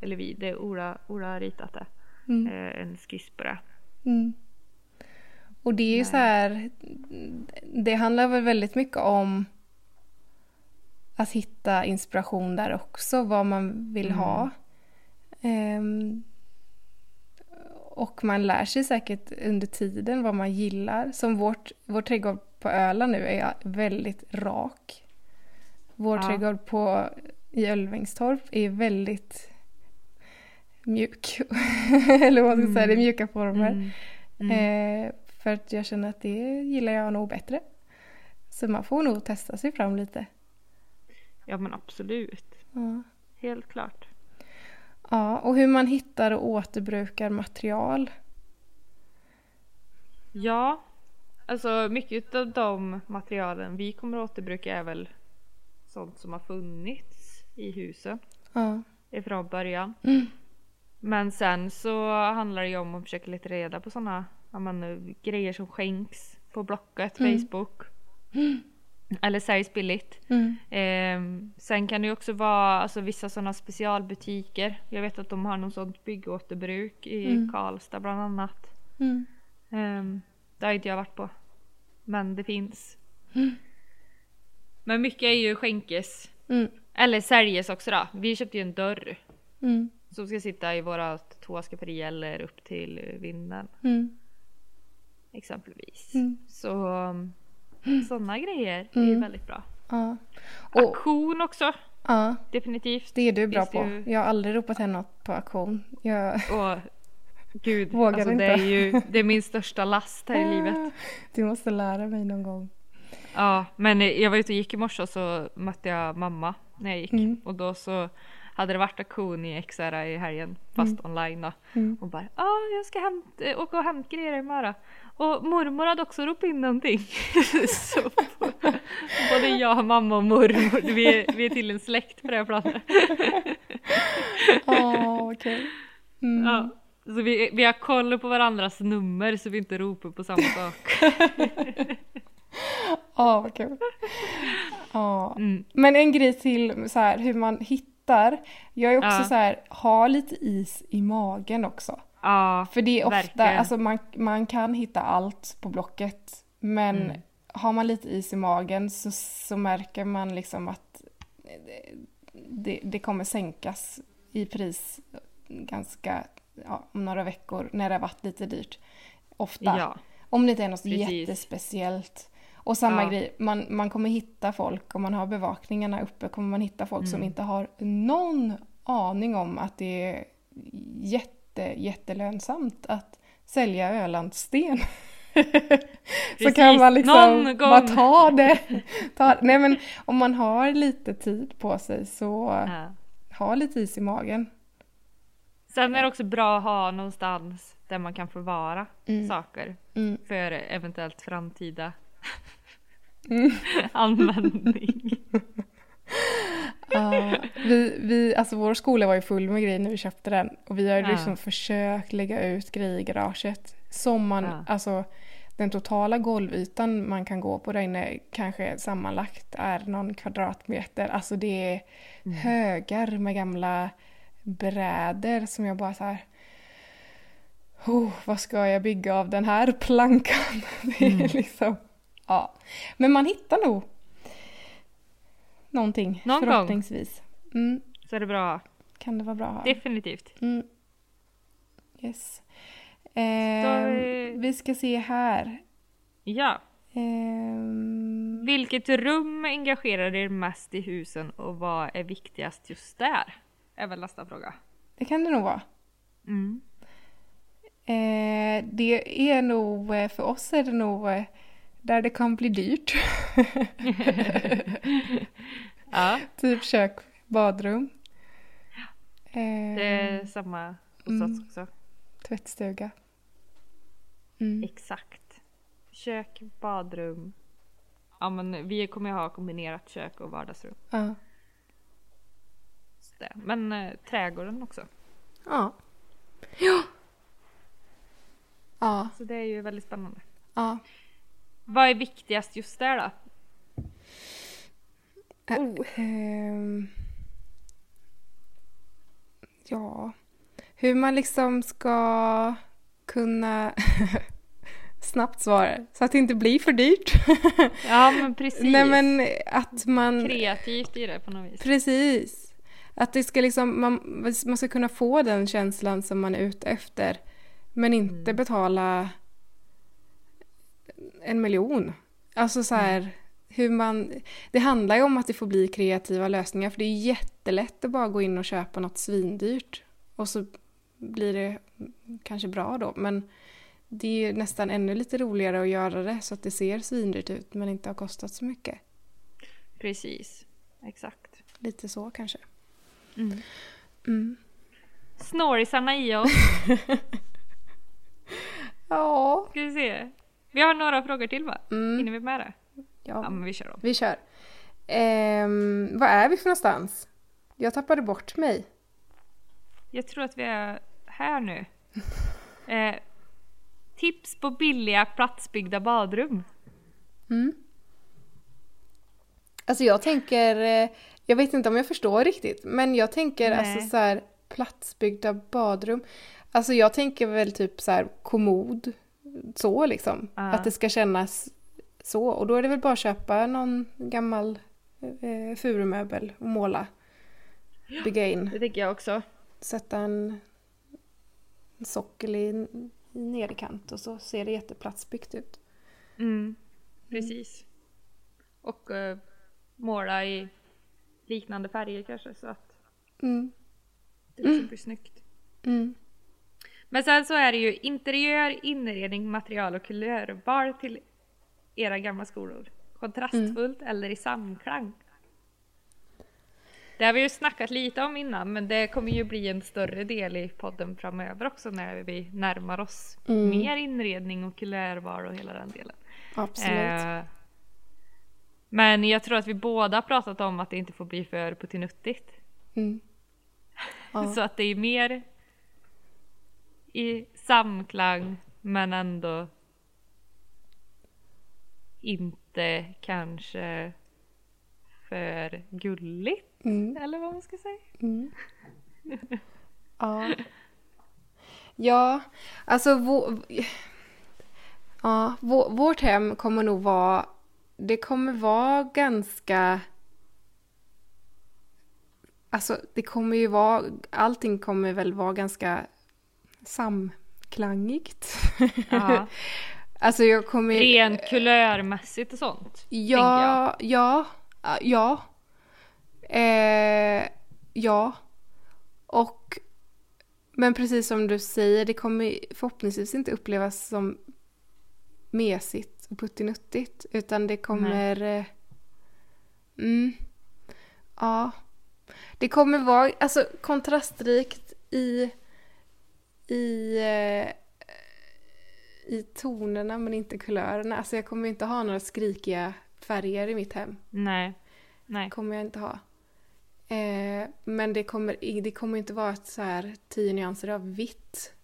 Eller vi, det är Ola, Ola har ritat det. mm, Eh, en skiss på det. mm. Och det är ju så här, det handlar väl väldigt mycket om att hitta inspiration där också, vad man vill ha. Ehm, och man lär sig säkert under tiden vad man gillar. Som vårt, vår trädgård på Öland nu är väldigt rak. Vår Ja. trädgård på, i Ölvingstorp är väldigt mjuk. *laughs* Eller vad man ska säga, det är mjuka former. Mm. Mm. Eh, för att jag känner att det gillar jag nog bättre. Så man får nog testa sig fram lite. Ja men absolut. Ja. Helt klart. Ja, och hur man hittar och återbrukar material. Ja, alltså mycket av de materialen vi kommer att återbruka är väl sånt som har funnits i husen Ja. ifrån början. Mm. Men sen så handlar det ju om att försöka leta reda på sådana grejer som skänks på Blocket, Mm. Facebook. Eller säljs billigt. Mm. Ehm, sen kan det ju också vara alltså, vissa sådana specialbutiker. Jag vet att de har något sånt byggåterbruk i Mm. Karlstad bland annat. Mm. Um, det har inte jag varit på. Men det finns. Mm. Men mycket är ju skänkes. Mm. Eller säljes också då. Vi köpte ju en dörr. Mm. Som ska sitta i våra tvåskaperi eller upp till vinden. Mm. Exempelvis. Så sådana grejer är ju Mm. väldigt bra. Ja. Och, Auktion också. ja, Definitivt. det är du bra det på. ju- Jag har aldrig ropat hem något på auktion. Jag... Och gud, Vågar alltså, inte. det är ju det är min största last här i livet. Du måste lära mig någon gång. Ja, men jag var ute och gick i morse och så mötte jag mamma när jag gick. Mm. Och då så hade det varit auktion i XR i helgen, fast online då. Mm. Och bara ja, jag ska hämt, eh, åka och hämta grejer imorgon. Och mormor hade också ropat in någonting. *laughs* så både jag, mamma och mormor, vi är, vi är till en släkt på det här planet. Åh, *laughs* okej. Mm. Ja. Så vi, vi har koll på varandras nummer så vi inte ropar på samma sak. Ja, *laughs* vad kul. Ja. Mm. Men en grej till så här, hur man hittar. Jag är också Ja. så här, ha lite is i magen också. Ja, För det är ofta, Verkligen. alltså man, man kan hitta allt på Blocket. Men Mm. har man lite is i magen så, så märker man liksom att det, det kommer sänkas i pris ganska ja, om några veckor när det har varit lite dyrt. Ofta. Ja, Om det inte är något Precis. jättespeciellt. Och samma Ja. grej, man, man kommer hitta folk, om man har bevakningarna uppe kommer man hitta folk som inte har någon aning om att det är jätte, jättelönsamt att sälja Ölandssten. *laughs* Så kan man liksom bara ta det. Ta, nej men om man har lite tid på sig så ja. ha lite is i magen. Sen är det också bra att ha någonstans där man kan förvara saker Mm. för eventuellt framtida Mm. *laughs* användning. *laughs* Ja, vi, vi, alltså vår skola var ju full med grejer när vi köpte den och vi har ju Ja. liksom försökt lägga ut grejer i garaget. Som man, Ja. alltså den totala golvytan man kan gå på där inne kanske sammanlagt är någon kvadratmeter. Alltså det är Mm. högar med gamla brädor som jag bara så här. Oh, vad ska jag bygga av den här plankan? *laughs* Det är Mm. liksom, ja. Men man hittar nog någonting Någon gång. förhoppningsvis. Mm, Så är det bra. kan det vara bra. Definitivt. Mm. Yes. Ehm, vi- vi ska se här. Ja. Ehm, Vilket rum engagerar er mest i husen och vad är viktigast just där? Är väl nästa fråga. det kan det nog vara. Mm. Eh, det är nog, eh, för oss är det nog eh, där det kan bli dyrt. *laughs* Ja, typ kök, badrum. Det är samma hos Mm. oss också. Tvättstuga. Mm. Exakt. Kök, badrum. Ja men vi kommer ha kombinerat kök och vardagsrum. Ja. Så. Men eh, trädgården också. Ja. Ja. Ja. Så det är ju väldigt spännande. ja. Vad är viktigast just där då? Oh. Ehm, ja, hur man liksom ska kunna *laughs* snabbt svara så att det inte blir för dyrt. *laughs* Ja men precis. Nej men att man Kreativt i det på något vis. precis att det ska liksom man, man ska kunna få den känslan som man är ute efter men inte betala en miljon. Alltså så här hur man det handlar ju om att det får bli kreativa lösningar för det är jättelätt att bara gå in och köpa något svindyrt och så blir det kanske bra då men det är ju nästan ännu lite roligare att göra det så att det ser svindyrt ut men inte har kostat så mycket. Precis. Exakt. Lite så kanske. Mm. Mm. Snorisarna i oss. *laughs* Ja. Ska vi se. Vi har några frågor till va? Mm. Hinner vi med det? Ja ja. men vi kör dem. Vi kör. Ehm, var är vi för någonstans? Jag tappade bort mig. Jag tror att vi är här nu. *laughs* Eh, tips på billiga platsbyggda badrum. Mm. Alltså jag tänker, eh, jag vet inte om jag förstår riktigt, men jag tänker Nej. alltså så här platsbyggda badrum. Alltså jag tänker väl typ så här kommod, så liksom. Ja. Att det ska kännas så. Och då är det väl bara att köpa någon gammal eh, furumöbel och måla. Bygga in. Det tycker jag också. Sätta en, en sockel i, i nederkant och så ser det jätteplatsbyggt ut. Mm, precis. Och eh, måla i liknande färger kanske så att Mm. det liksom blir *clears throat* snyggt. Mm. Men sen så är det ju interiör, inredning, material och kulörval till era gamla skolor. Kontrastfullt eller i samklang. Det har vi ju snackat lite om innan men det kommer ju bli en större del i podden framöver också när vi närmar oss Mm. mer inredning och kulörval och hela den delen. Absolut. Eh, men jag tror att vi båda pratat om att det inte får bli för puttinuttigt. Mm. *laughs* Ja. Så att det är mer i samklang men ändå inte kanske för gulligt Mm. eller vad man ska säga. Mm. *laughs* Ja. Ja, alltså vår, ja, vår, vårt hem kommer nog vara det kommer vara ganska... Alltså det kommer ju vara, allting kommer väl vara ganska samklangigt. Ja. *laughs* alltså jag kommer... Rent kulörmässigt och sånt. Ja, ja, ja. Eh, ja. Och men precis som du säger, det kommer förhoppningsvis inte upplevas som mesigt och puttinuttigt. Utan det kommer... Eh, mm, ja. Det kommer vara alltså, kontrastrikt i, i, eh, i tonerna men inte kulörerna. Alltså jag kommer inte ha några skrikiga färger i mitt hem. Nej. Nej. kommer jag inte ha. Eh, men det kommer, det kommer inte vara ett så här tio nyanser av vitt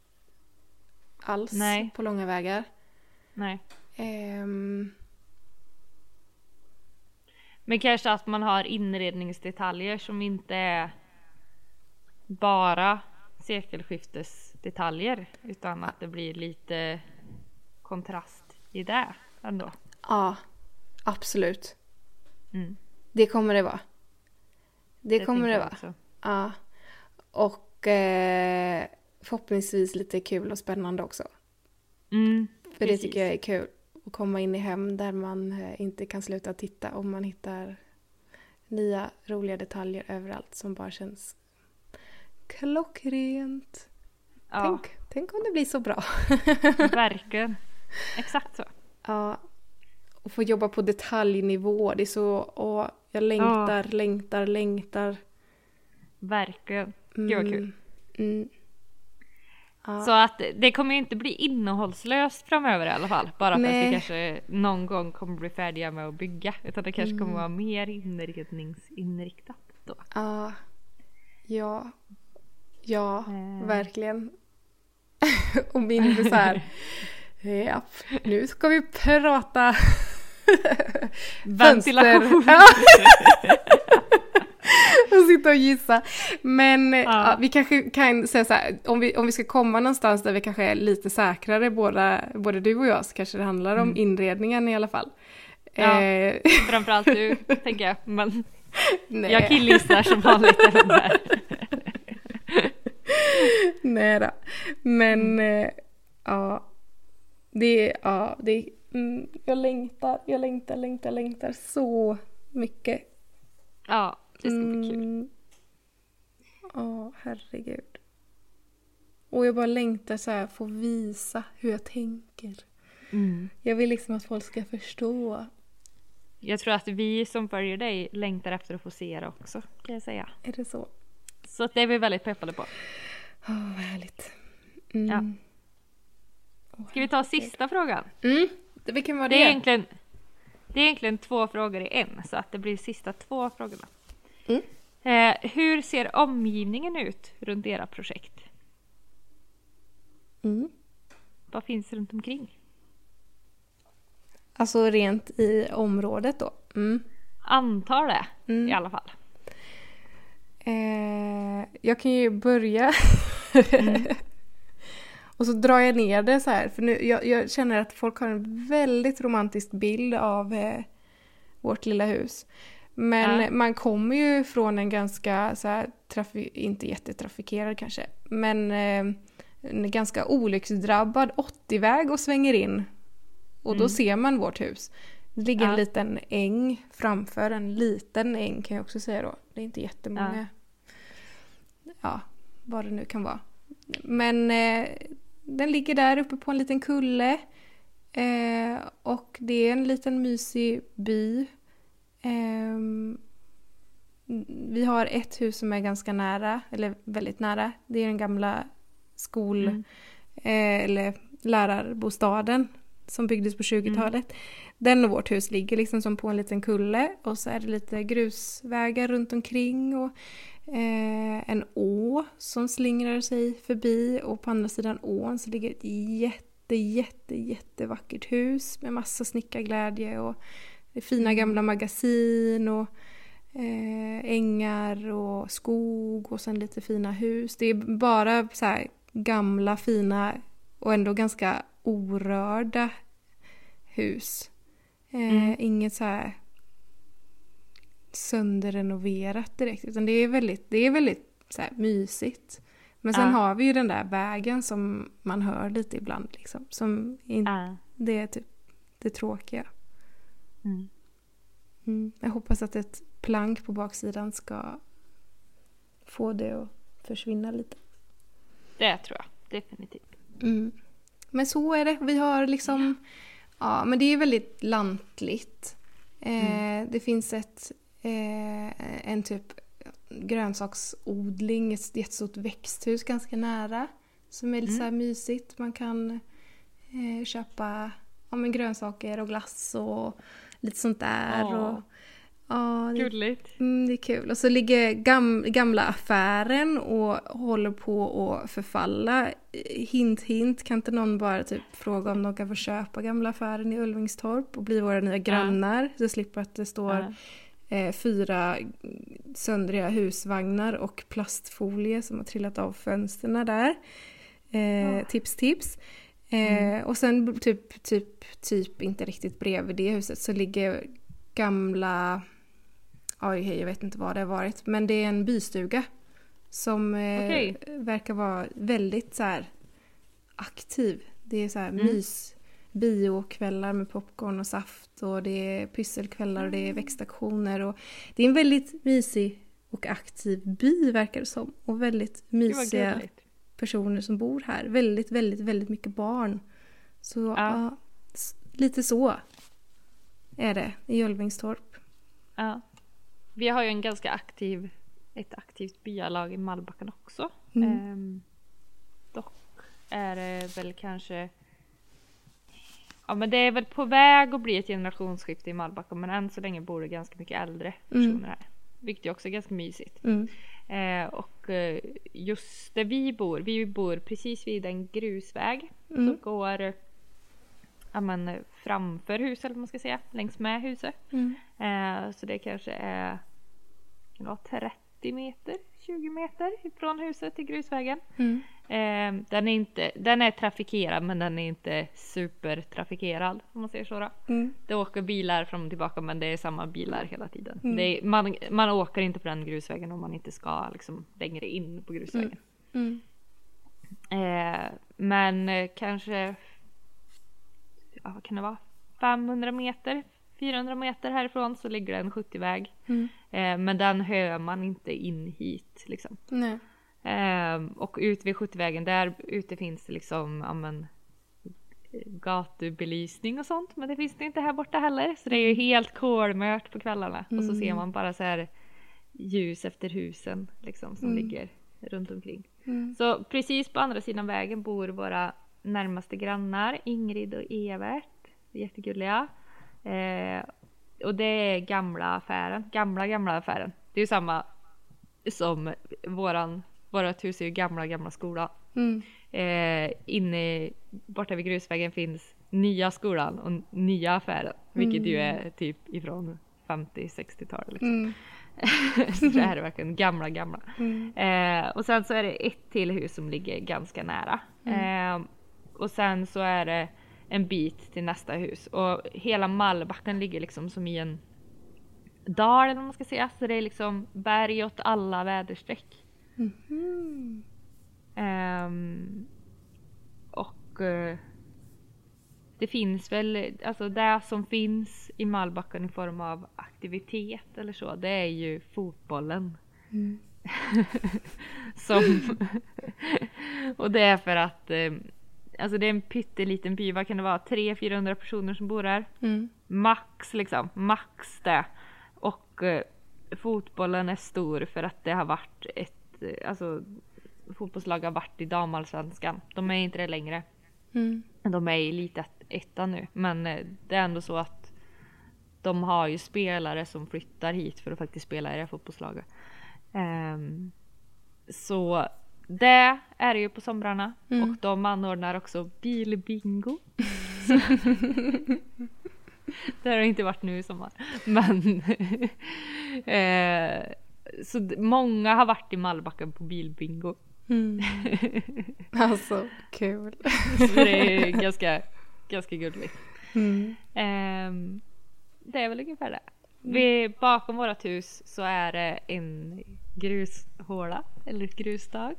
alls Nej. på långa vägar. Nej. Ehm, Men kanske att man har inredningsdetaljer som inte är bara sekelskiftesdetaljer utan att det blir lite kontrast i det ändå. ja, absolut. Mm. Det kommer det vara. Det, Det kommer det vara. också. Ja. Och eh, förhoppningsvis lite kul och spännande också. Mm, För det precis. tycker jag är kul. Att komma in i hem där man eh, inte kan sluta titta om man hittar nya roliga detaljer överallt som bara känns klockrent. Ja, Tänk, tänk om det blir så bra. *laughs* verkligen. Exakt så. ja. Och få jobba på detaljnivå. Det är så... Åh, jag längtar, längtar, längtar. Verkligen. Gud vad kul. Mm. Ja. Så att det kommer inte bli innehållslöst framöver i alla fall. Bara för att Nej. vi kanske någon gång kommer bli färdiga med att bygga. Utan det kanske Mm. kommer vara mer inredningsinriktat då. Ja. Ja. Ja, Eh. verkligen. *laughs* och mindre så här. Japp, nu ska vi prata *laughs* Ventilation. Ja. *laughs* och sitta och gissa. Men ja. vi kanske kan säga så här, om vi, om vi ska komma någonstans där vi kanske är lite säkrare, båda, både du och jag, så kanske det handlar om inredningen i alla fall. Ja. Eh, Framförallt du, tänker jag. Men nej. jag killgissar som vanligt. *laughs* Nej då. Men eh, ja. Det, ja, det, mm, jag längtar, jag längtar, längtar, längtar så mycket. Ja, det ska bli kul. Mm. Ja, herregud. Och jag bara längtar så här, få visa hur jag tänker. Mm. Jag vill liksom att folk ska förstå. Jag tror att vi som följer dig längtar efter att få se det också, kan jag säga. Är det så? Så det är vi väldigt peppade på. Åh, vad härligt. Mm. Ja. Ska vi ta sista frågan? Mm. Det- Vilken var det? Det är egentligen, det är egentligen två frågor i en, så att det blir sista två frågorna. Mm. Eh, hur ser omgivningen ut runt era projekt? Mm. Vad finns runt omkring? Alltså rent i området då? Mm. Antar det Mm. i alla fall. Eh, jag kan ju börja. *laughs* *laughs* och så drar jag ner det så här. För nu, jag, jag känner att folk har en väldigt romantisk bild av eh, vårt lilla hus. Men Ja. man kommer ju från en ganska, så här, inte jättetrafikerad kanske, men eh, en ganska olycksdrabbad 80-väg och svänger in. Och då Mm. ser man vårt hus. Det ligger en Ja. liten äng framför, en liten äng kan jag också säga då. Det är inte jättemånga. Ja, vad det nu kan vara. Men eh, den ligger där uppe på en liten kulle. Eh, och det är en liten mysig by. Ehm, vi har ett hus som är ganska nära, eller väldigt nära. Det är den gamla skol... Mm. Eh, eller lärarbostaden som byggdes på 20-talet. Den och vårt hus ligger liksom som på en liten kulle och så är det lite grusvägar runt omkring och eh, en å som slingrar sig förbi och på andra sidan ån så ligger ett jätte, jätte, jättevackert hus med massa snickarglädje och fina gamla magasin och eh, ängar och skog och sen lite fina hus. Det är bara så här gamla fina och ändå ganska orörda hus. Eh, Inget så här sönderrenoverat direkt utan det är väldigt, det är väldigt så här mysigt. Men sen Ja. har vi ju den där vägen som man hör lite ibland liksom. Som in, Ja. det är typ det tråkiga. Mm. Mm. Jag hoppas att ett plank på baksidan ska få det att försvinna lite. Det tror jag definitivt. Mm. Men så är det. Vi har liksom... Ja, men det är väldigt lantligt. Eh, Det finns ett, eh, en typ grönsaksodling, ett jättestort växthus ganska nära. Som är lite så här mysigt. Man kan eh, köpa ja, men grönsaker och glass och lite sånt där. Åh. Och, ja, det, Gulligt. Mm, det är kul. Och så ligger gam, gamla affären och håller på att förfalla. Hint hint, kan inte någon bara typ fråga om de kan få köpa gamla affären i Ulvingstorp och bli våra nya grannar? Så slipper att det står Ja. Eh, fyra söndriga husvagnar och plastfolie som har trillat av fönsterna där. Eh, Tips tips. Eh, Och sen typ, typ, typ inte riktigt bredvid det huset så ligger gamla Oj, jag vet inte vad det har varit. Men det är en bystuga. Som Okej. verkar vara väldigt så aktiv. Det är så här Mm. mys, biokvällar med popcorn och saft och det är pysselkvällar och det är växtaktioner. Och det är en väldigt mysig och aktiv by verkar det som. Och väldigt mysiga personer som bor här. Väldigt, väldigt, väldigt mycket barn. Så ja. s- lite så är det i Ulvingstorp. Ja. Vi har ju en ganska aktiv, ett aktivt byalag i Malbacken också. Mm. Ehm, dock är det väl kanske Ja men det är väl på väg att bli ett generationsskifte i Malbacken men än så länge bor det ganska mycket äldre personer Mm. här. Vilket ju också är ganska mysigt. Mm. Eh, och eh, just där vi bor, vi bor precis vid en grusväg Mm. som går ja, men, framför huset eller man ska säga, längs med huset. Mm. Eh, så det kanske är kan det vara 30 meter, 20 meter ifrån huset till grusvägen. Mm. Eh, den, är inte, den är trafikerad men den är inte supertrafikerad om man säger så. Då. Mm. Det åker bilar fram och tillbaka men det är samma bilar hela tiden. Mm. Är, man, man åker inte på den grusvägen om man inte ska liksom, längre in på grusvägen. Mm. Eh, men eh, kanske, ja, vad kan det vara, 500 meter, 400 meter härifrån så ligger det en 70-väg. Mm. Eh, men den hör man inte in hit liksom. Eh, och ute vid 70-vägen där ute finns det liksom, ja men gatubelysning och sånt men det finns det inte här borta heller så det är ju helt kolmört på kvällarna och så ser man bara så här ljus efter husen liksom som ligger runt omkring. Mm. Så precis på andra sidan vägen bor våra närmaste grannar Ingrid och Evert. Jättegulliga. Eh, och det är gamla affären. Gamla gamla affären. Det är ju samma som våran, vårat hus är ju gamla gamla skolan. Mm. Eh, inne borta vid grusvägen finns nya skolan och nya affären. Vilket ju är typ ifrån 50-60-talet. Liksom. Mm. *laughs* så det här är verkligen gamla gamla. Mm. Eh, och sen så är det ett till hus som ligger ganska nära. Eh, och sen så är det en bit till nästa hus. Och hela Mallbacken ligger liksom som i en dal eller vad man ska säga. Så det är liksom berg åt alla väderstreck. Mhm. Ehm, och eh, det finns väl, alltså det som finns i Malbacken i form av aktivitet eller så, det är ju fotbollen. Mm. *laughs* som, *laughs* och det är för att eh, alltså det är en pytteliten by, vad kan det vara, 300-400 personer som bor här. Mm. Max liksom, max det. Och eh, fotbollen är stor för att det har varit ett, eh, alltså fotbollslag har varit i damallsvenskan. De är inte det längre. Mm. De är i elitettan nu. Men eh, det är ändå så att de har ju spelare som flyttar hit för att faktiskt spela i det här fotbollslaget. Ehm, så det är det ju på somrarna. Mm. Och de anordnar också bilbingo. *laughs* det har det inte varit nu i sommar. Men *laughs* eh, så många har varit i Malbacken på bilbingo. Mm. *laughs* Alltså, kul. Så det är ganska, ganska gulligt. Mm. Ehm, det är väl ungefär det. Vi, bakom vårt hus så är det en grushåla eller ett grusstag.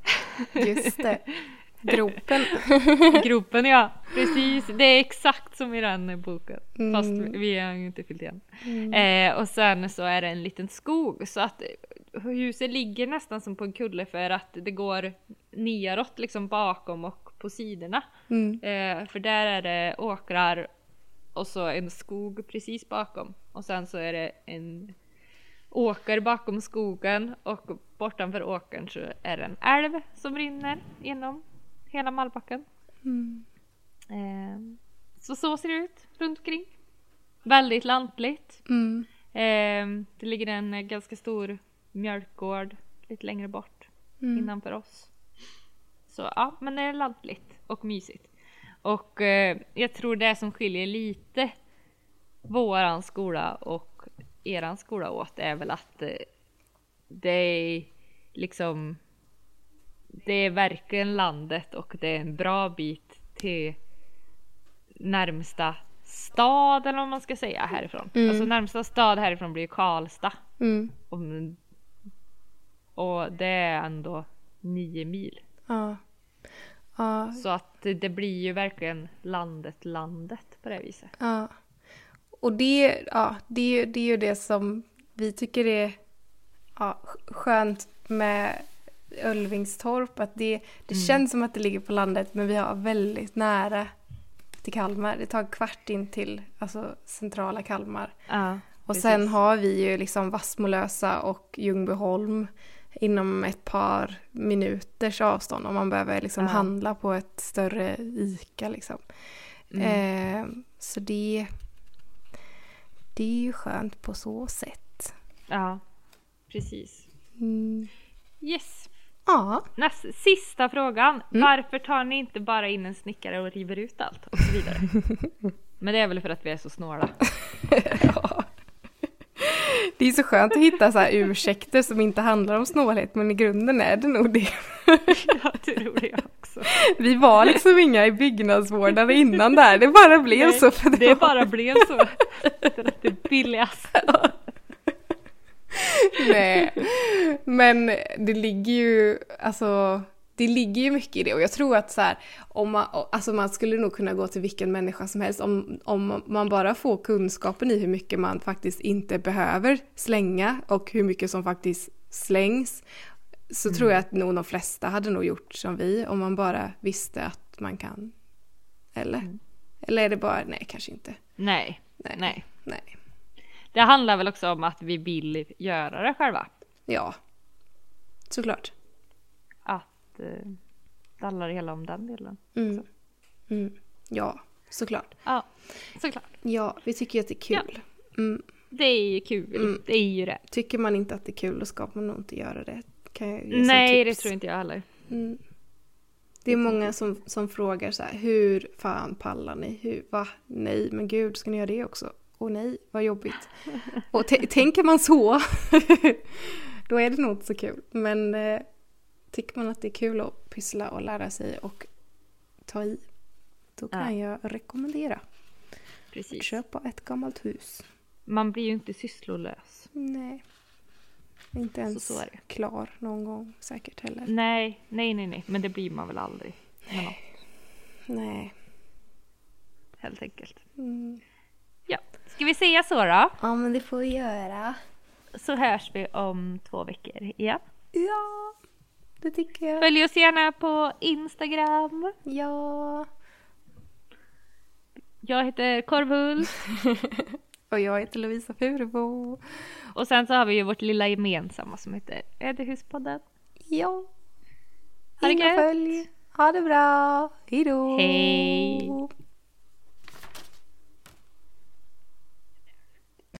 Just det. *laughs* Gropen. Gropen ja, precis. Det är exakt som i den boken. Fast Mm. vi har ju inte fyllt igen. Eh, och sen så är det en liten skog så att huset ligger nästan som på en kulle för att det går neråt liksom bakom och på sidorna. Mm. Eh, för där är det åkrar och så en skog precis bakom. Och sen så är det en åker bakom skogen och bortanför åkern så är det en älv som rinner genom hela Malbacken. Mm. Eh, så så ser det ut runt omkring. Väldigt lantligt. Mm. Eh, det ligger en ganska stor mjölkgård lite längre bort Mm. innanför oss. Så ja, men det är lantligt och mysigt. Och eh, jag tror det som skiljer lite våran skola och eran skola åt är väl att eh, det är liksom det är verkligen landet och det är en bra bit till närmsta stad eller vad man ska säga härifrån. Mm. Alltså närmsta stad härifrån blir Karlstad. Mm. Om, och det är ändå nio mil. Ja. Ja. Så att det, det blir ju verkligen landet, landet på det viset. Ja. Och det, ja, det, det är ju det som vi tycker är ja, skönt med Ölvingstorp. Att det, det känns som att det ligger på landet men vi har väldigt nära till Kalmar. Det tar en kvart in till alltså, centrala Kalmar. Ja, Och sen har vi ju liksom Vassmolösa och Ljungbyholm inom ett par minuters avstånd om man behöver liksom Ja. handla på ett större ICA liksom. Eh, så det, det är ju skönt på så sätt. ja, precis. Mm. Yes. Ja, Nästa, sista frågan. Varför tar ni inte bara in en snickare och river ut allt? Och så vidare. *laughs* Men det är väl för att vi är så snåla. *laughs* det är så skönt att hitta så här ursäkter som inte handlar om snålhet men i grunden är det nog det. *laughs* Jag tror det också. Vi var liksom inga i byggnadsvårdare innan där, det bara blev Nej, så. För det, Det var- bara blev så. Det är billigast. Nej, men det ligger ju, alltså, det ligger ju mycket i det och jag tror att så här, om man, alltså man skulle nog kunna gå till vilken människa som helst om, om man bara får kunskapen i hur mycket man faktiskt inte behöver slänga och hur mycket som faktiskt slängs så tror jag att nog de flesta hade nog gjort som vi om man bara visste att man kan. Eller? Eller är det bara, nej kanske inte. Nej, Nej. nej. Nej. Det handlar väl också om att vi vill göra det själva. Ja. Såklart. Att eh, det handlar hela om den delen. Mm. Mm. Ja, såklart. Ja, såklart. Ja, vi tycker ju att det är kul. Mm. Det är ju kul. Mm. Det är ju det. Tycker man inte att det är kul då ska man nog inte göra det. Kan jag ge Nej, det tror inte jag heller. Mm. Det är många som, som frågar så här, hur fan pallar ni? Hur, va? Nej, men gud, ska ni göra det också? Åh nej, vad jobbigt. *laughs* Och tänker man så, *laughs* då är det nog inte så kul. Men eh, tycker man att det är kul att pyssla och lära sig och ta i, då kan jag rekommendera att Precis. köpa ett gammalt hus. Man blir ju inte sysslolös. Nej. Inte ens så är det. klar någon gång säkert heller. Nej, nej, nej, nej. Men det blir man väl aldrig. Något, Nej. helt enkelt. Mm. Ja, ska vi säga så då? Ja, men det får vi göra. Så hörs vi om två veckor igen. Ja, det tycker jag. Följ oss gärna på Instagram. Ja. Jag heter Korvhult. *laughs* Och jag heter Lovisa Furebo. Och sen så har vi ju vårt lilla gemensamma som heter Ödehuspodden. Ja. Ha det Inga följ. Ha det bra. Hejdå. Hej.